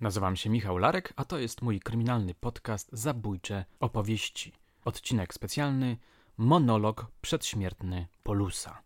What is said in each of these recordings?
Nazywam się Michał Larek, a to jest mój kryminalny podcast Zabójcze opowieści. Odcinek specjalny Monolog przedśmiertny Polusa.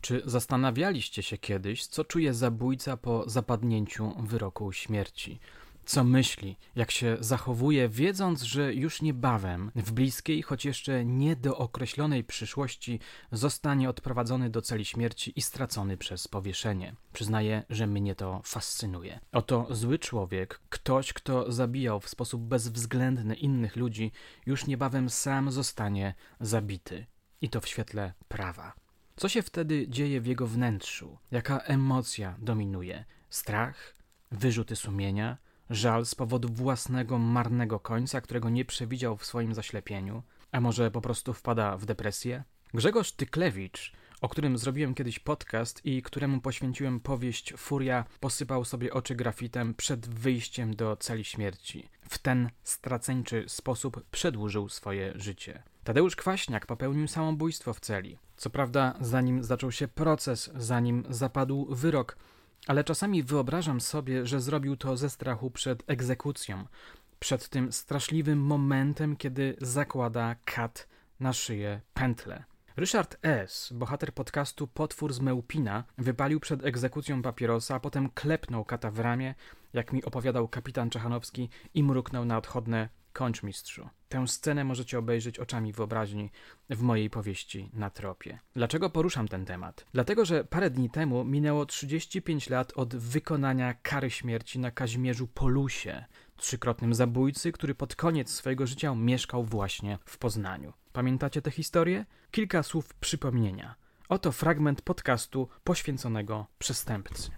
Czy zastanawialiście się kiedyś, co czuje zabójca po zapadnięciu wyroku śmierci? Co myśli, jak się zachowuje, wiedząc, że już niebawem, w bliskiej, choć jeszcze nie do określonej przyszłości, zostanie odprowadzony do celi śmierci i stracony przez powieszenie. Przyznaję, że mnie to fascynuje. Oto zły człowiek, ktoś, kto zabijał w sposób bezwzględny innych ludzi, już niebawem sam zostanie zabity. I to w świetle prawa. Co się wtedy dzieje w jego wnętrzu? Jaka emocja dominuje? Strach? Wyrzuty sumienia? Żal z powodu własnego marnego końca, którego nie przewidział w swoim zaślepieniu, a może po prostu wpada w depresję? Grzegorz Tyklewicz, o którym zrobiłem kiedyś podcast i któremu poświęciłem powieść Furia, posypał sobie oczy grafitem przed wyjściem do celi śmierci. W ten straceńczy sposób przedłużył swoje życie. Tadeusz Kwaśniak popełnił samobójstwo w celi. Co prawda, zanim zaczął się proces, zanim zapadł wyrok, ale czasami wyobrażam sobie, że zrobił to ze strachu przed egzekucją, przed tym straszliwym momentem, kiedy zakłada kat na szyję pętlę. Ryszard S., bohater podcastu Potwór z Mełpina, wypalił przed egzekucją papierosa, a potem klepnął kata w ramię, jak mi opowiadał kapitan Czechanowski i mruknął na odchodne Kończ mistrzu. Tę scenę możecie obejrzeć oczami wyobraźni w mojej powieści na tropie. Dlaczego poruszam ten temat? Dlatego, że parę dni temu minęło 35 lat od wykonania kary śmierci na Kazimierzu Polusie, trzykrotnym zabójcy, który pod koniec swojego życia mieszkał właśnie w Poznaniu. Pamiętacie tę historię? Kilka słów przypomnienia. Oto fragment podcastu poświęconego przestępcy.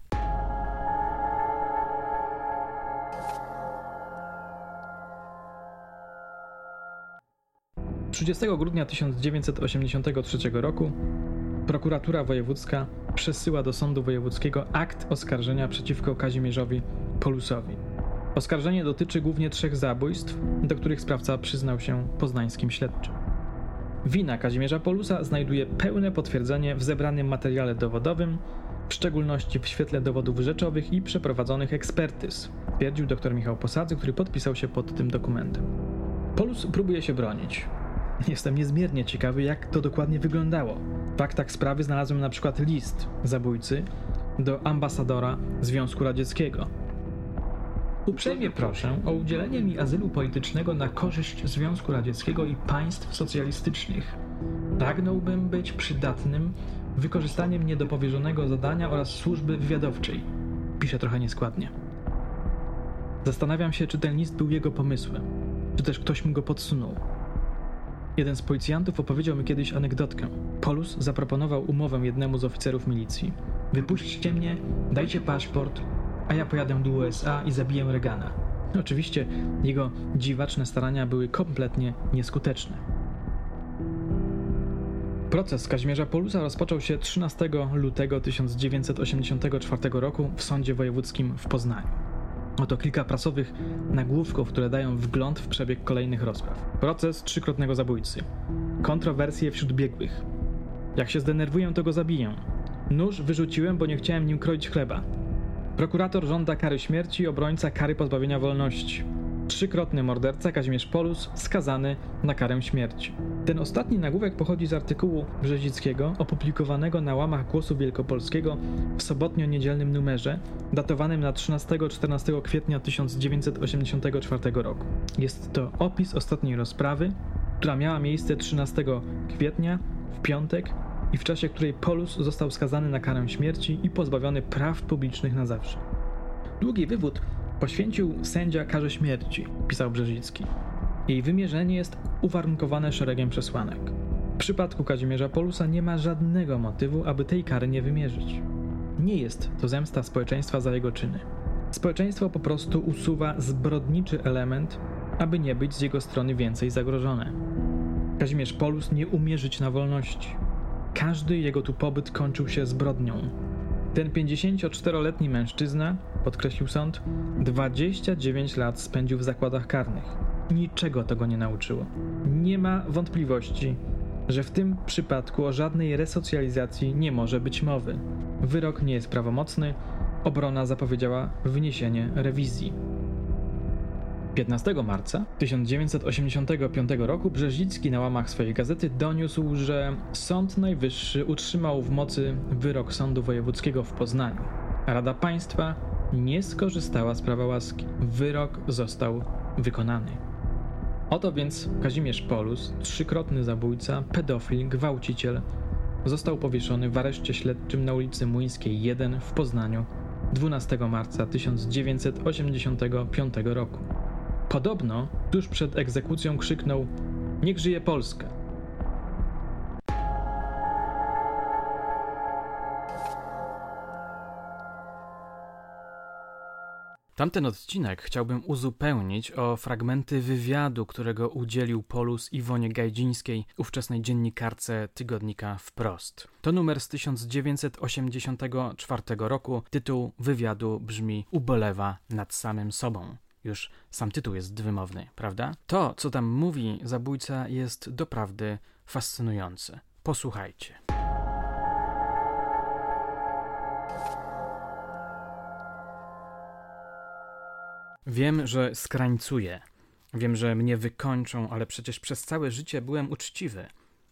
30 grudnia 1983 roku prokuratura wojewódzka przesyła do sądu wojewódzkiego akt oskarżenia przeciwko Kazimierzowi Polusowi. Oskarżenie dotyczy głównie trzech zabójstw, do których sprawca przyznał się poznańskim śledczym. Wina Kazimierza Polusa znajduje pełne potwierdzenie w zebranym materiale dowodowym, w szczególności w świetle dowodów rzeczowych i przeprowadzonych ekspertyz, twierdził dr Michał Posadzy, który podpisał się pod tym dokumentem. Polus próbuje się bronić. Jestem niezmiernie ciekawy, jak to dokładnie wyglądało. W faktach sprawy znalazłem na przykład list zabójcy do ambasadora Związku Radzieckiego. Uprzejmie proszę o udzielenie mi azylu politycznego na korzyść Związku Radzieckiego i państw socjalistycznych. Pragnąłbym być przydatnym wykorzystaniem niedopowierzonego zadania oraz służby wywiadowczej. Pisze trochę nieskładnie. Zastanawiam się, czy ten list był jego pomysłem, czy też ktoś mu go podsunął. Jeden z policjantów opowiedział mi kiedyś anegdotkę. Polus zaproponował umowę jednemu z oficerów milicji. Wypuśćcie mnie, dajcie paszport, a ja pojadę do USA i zabiję Regana. Oczywiście jego dziwaczne starania były kompletnie nieskuteczne. Proces Kazimierza Polusa rozpoczął się 13 lutego 1984 roku w Sądzie Wojewódzkim w Poznaniu. Oto kilka prasowych nagłówków, które dają wgląd w przebieg kolejnych rozpraw. Proces trzykrotnego zabójcy. Kontrowersje wśród biegłych. Jak się zdenerwuję, to go zabiję. Nóż wyrzuciłem, bo nie chciałem nim kroić chleba. Prokurator żąda kary śmierci, obrońca kary pozbawienia wolności. Trzykrotny morderca Kazimierz Polus skazany na karę śmierci. Ten ostatni nagłówek pochodzi z artykułu Brzezickiego opublikowanego na łamach Głosu Wielkopolskiego w sobotnio-niedzielnym numerze datowanym na 13-14 kwietnia 1984 roku. Jest to opis ostatniej rozprawy, która miała miejsce 13 kwietnia w piątek i w czasie której Polus został skazany na karę śmierci i pozbawiony praw publicznych na zawsze. Długi wywód poświęcił sędzia karze śmierci, pisał Brzezicki. Jej wymierzenie jest uwarunkowane szeregiem przesłanek. W przypadku Kazimierza Polusa nie ma żadnego motywu, aby tej kary nie wymierzyć. Nie jest to zemsta społeczeństwa za jego czyny. Społeczeństwo po prostu usuwa zbrodniczy element, aby nie być z jego strony więcej zagrożone. Kazimierz Polus nie umie żyć na wolności. Każdy jego tu pobyt kończył się zbrodnią. Ten 54-letni mężczyzna, podkreślił sąd, 29 lat spędził w zakładach karnych. niczego tego nie nauczyło. Nie ma wątpliwości, że w tym przypadku o żadnej resocjalizacji nie może być mowy. Wyrok nie jest prawomocny, obrona zapowiedziała wniesienie rewizji. 15 marca 1985 roku Brzeźicki na łamach swojej gazety doniósł, że Sąd Najwyższy utrzymał w mocy wyrok Sądu Wojewódzkiego w Poznaniu. Rada Państwa nie skorzystała z prawa łaski. Wyrok został wykonany. Oto więc Kazimierz Polus, trzykrotny zabójca, pedofil, gwałciciel, został powieszony w areszcie śledczym na ulicy Młyńskiej 1 w Poznaniu 12 marca 1985 roku. Podobno tuż przed egzekucją krzyknął: Niech żyje Polska! Tamten odcinek chciałbym uzupełnić o fragmenty wywiadu, którego udzielił Polus Iwonie Gajdzińskiej, ówczesnej dziennikarce tygodnika Wprost. To numer z 1984 roku. Tytuł wywiadu brzmi Ubolewa nad samym sobą. Już sam tytuł jest wymowny, prawda? To, co tam mówi zabójca, jest doprawdy fascynujące. Posłuchajcie. Wiem, że skrańcuję. Wiem, że mnie wykończą, ale przecież przez całe życie byłem uczciwy.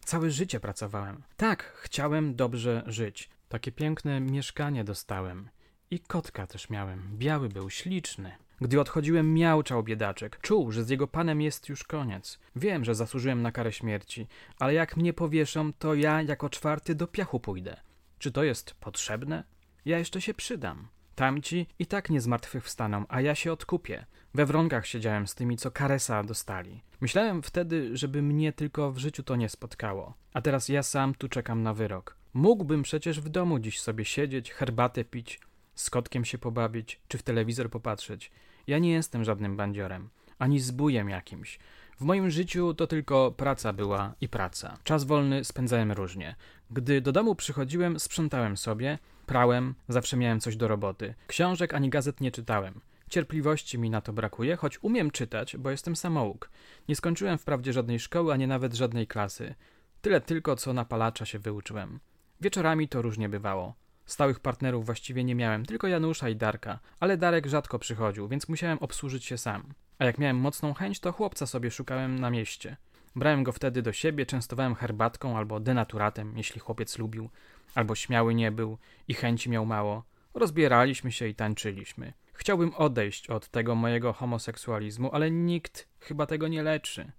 Całe życie pracowałem. Tak, chciałem dobrze żyć. Takie piękne mieszkanie dostałem. I kotka też miałem. Biały był, śliczny. Gdy odchodziłem, miałczał biedaczek. Czuł, że z jego panem jest już koniec. Wiem, że zasłużyłem na karę śmierci, ale jak mnie powieszą, to ja jako czwarty do piachu pójdę. Czy to jest potrzebne? Ja jeszcze się przydam. Tamci i tak nie zmartwychwstaną, a ja się odkupię. We wrągach siedziałem z tymi, co karesa dostali. Myślałem wtedy, żeby mnie tylko w życiu to nie spotkało. A teraz ja sam tu czekam na wyrok. Mógłbym przecież w domu dziś sobie siedzieć, herbatę pić, z kotkiem się pobawić, czy w telewizor popatrzeć. Ja nie jestem żadnym bandziorem, ani zbójem jakimś. W moim życiu to tylko praca była i praca. Czas wolny spędzałem różnie. Gdy do domu przychodziłem, sprzątałem sobie, prałem, zawsze miałem coś do roboty. Książek ani gazet nie czytałem. Cierpliwości mi na to brakuje, choć umiem czytać, bo jestem samouk. Nie skończyłem wprawdzie żadnej szkoły, ani nawet żadnej klasy. Tyle tylko, co na palacza się wyuczyłem. Wieczorami to różnie bywało. Stałych partnerów właściwie nie miałem, tylko Janusza i Darka, ale Darek rzadko przychodził, więc musiałem obsłużyć się sam. A jak miałem mocną chęć, to chłopca sobie szukałem na mieście. Brałem go wtedy do siebie, częstowałem herbatką albo denaturatem, jeśli chłopiec lubił, albo śmiały nie był i chęci miał mało. Rozbieraliśmy się i tańczyliśmy. Chciałbym odejść od tego mojego homoseksualizmu, ale nikt chyba tego nie leczy.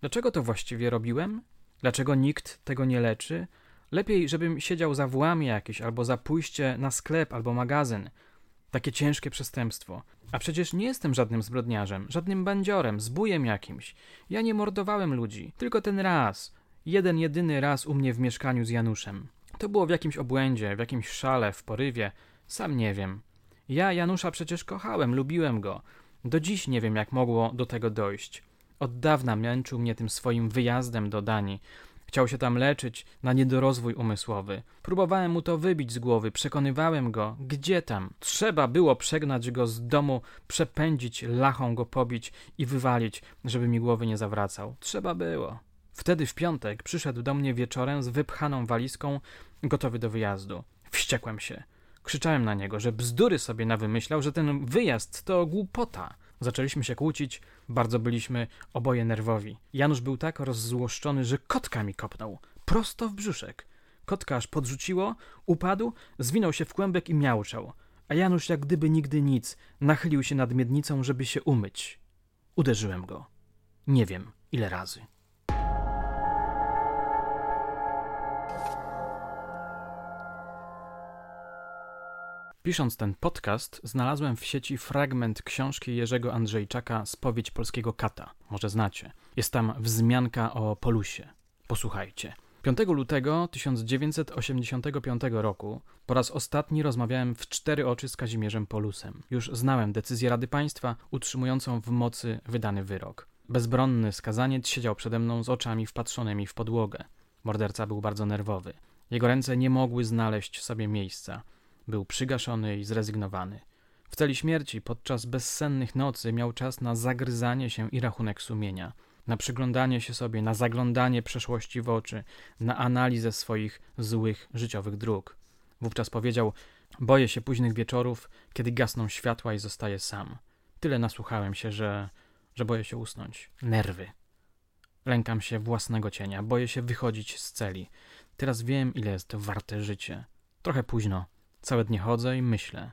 Dlaczego to właściwie robiłem? Dlaczego nikt tego nie leczy? Lepiej, żebym siedział za włami jakieś, albo za pójście na sklep, albo magazyn. Takie ciężkie przestępstwo. A przecież nie jestem żadnym zbrodniarzem, żadnym bandziorem, zbójem jakimś. Ja nie mordowałem ludzi, tylko ten raz. Jeden jedyny raz u mnie w mieszkaniu z Januszem. To było w jakimś obłędzie, w jakimś szale, w porywie. Sam nie wiem. Ja Janusza przecież kochałem, lubiłem go. Do dziś nie wiem, jak mogło do tego dojść. Od dawna męczył mnie tym swoim wyjazdem do Danii. Chciał się tam leczyć na niedorozwój umysłowy. Próbowałem mu to wybić z głowy, przekonywałem go, gdzie tam. Trzeba było przegnać go z domu, przepędzić, lachą go pobić i wywalić, żeby mi głowy nie zawracał. Trzeba było. Wtedy w piątek przyszedł do mnie wieczorem z wypchaną walizką, gotowy do wyjazdu. Wściekłem się. Krzyczałem na niego, że bzdury sobie nawymyślał, że ten wyjazd to głupota. Zaczęliśmy się kłócić, bardzo byliśmy oboje nerwowi. Janusz był tak rozzłoszczony, że kotka mi kopnął. Prosto w brzuszek. Kotka aż podrzuciło, upadł, zwinął się w kłębek i miauczał. A Janusz jak gdyby nigdy nic, nachylił się nad miednicą, żeby się umyć. Uderzyłem go. Nie wiem, ile razy. Pisząc ten podcast, znalazłem w sieci fragment książki Jerzego Andrzejczaka Spowiedź polskiego kata. Może znacie. Jest tam wzmianka o Polusie. Posłuchajcie. 5 lutego 1985 roku po raz ostatni rozmawiałem w cztery oczy z Kazimierzem Polusem. Już znałem decyzję Rady Państwa utrzymującą w mocy wydany wyrok. Bezbronny skazaniec siedział przede mną z oczami wpatrzonymi w podłogę. Morderca był bardzo nerwowy. Jego ręce nie mogły znaleźć sobie miejsca. Był przygaszony i zrezygnowany. W celi śmierci podczas bezsennych nocy miał czas na zagryzanie się i rachunek sumienia, na przyglądanie się sobie, na zaglądanie przeszłości w oczy, na analizę swoich złych życiowych dróg. Wówczas powiedział: Boję się późnych wieczorów, kiedy gasną światła i zostaję sam. Tyle nasłuchałem się, że, że boję się usnąć. Nerwy. Lękam się własnego cienia, boję się wychodzić z celi. Teraz wiem, ile jest warte życie. Trochę późno. Całe dnie chodzę i myślę.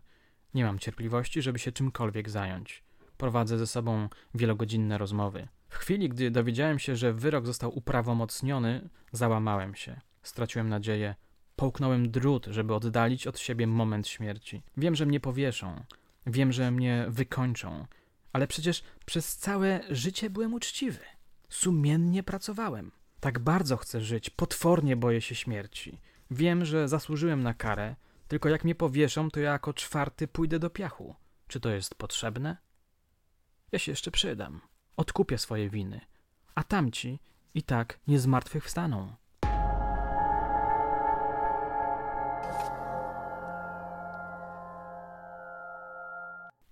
Nie mam cierpliwości, żeby się czymkolwiek zająć. Prowadzę ze sobą wielogodzinne rozmowy. W chwili, gdy dowiedziałem się, że wyrok został uprawomocniony, załamałem się. Straciłem nadzieję. Połknąłem drut, żeby oddalić od siebie moment śmierci. Wiem, że mnie powieszą. Wiem, że mnie wykończą. Ale przecież przez całe życie byłem uczciwy. Sumiennie pracowałem. Tak bardzo chcę żyć, potwornie boję się śmierci. Wiem, że zasłużyłem na karę, tylko jak mnie powieszą, to ja jako czwarty pójdę do piachu. Czy to jest potrzebne? Ja się jeszcze przydam. Odkupię swoje winy. A tamci i tak nie zmartwychwstaną.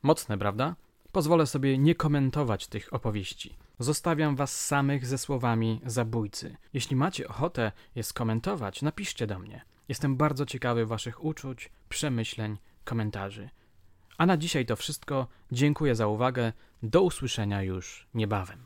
Mocne, prawda? Pozwolę sobie nie komentować tych opowieści. Zostawiam was samych ze słowami zabójcy. Jeśli macie ochotę je skomentować, napiszcie do mnie. Jestem bardzo ciekawy waszych uczuć, przemyśleń, komentarzy. A na dzisiaj to wszystko. Dziękuję za uwagę. Do usłyszenia już niebawem.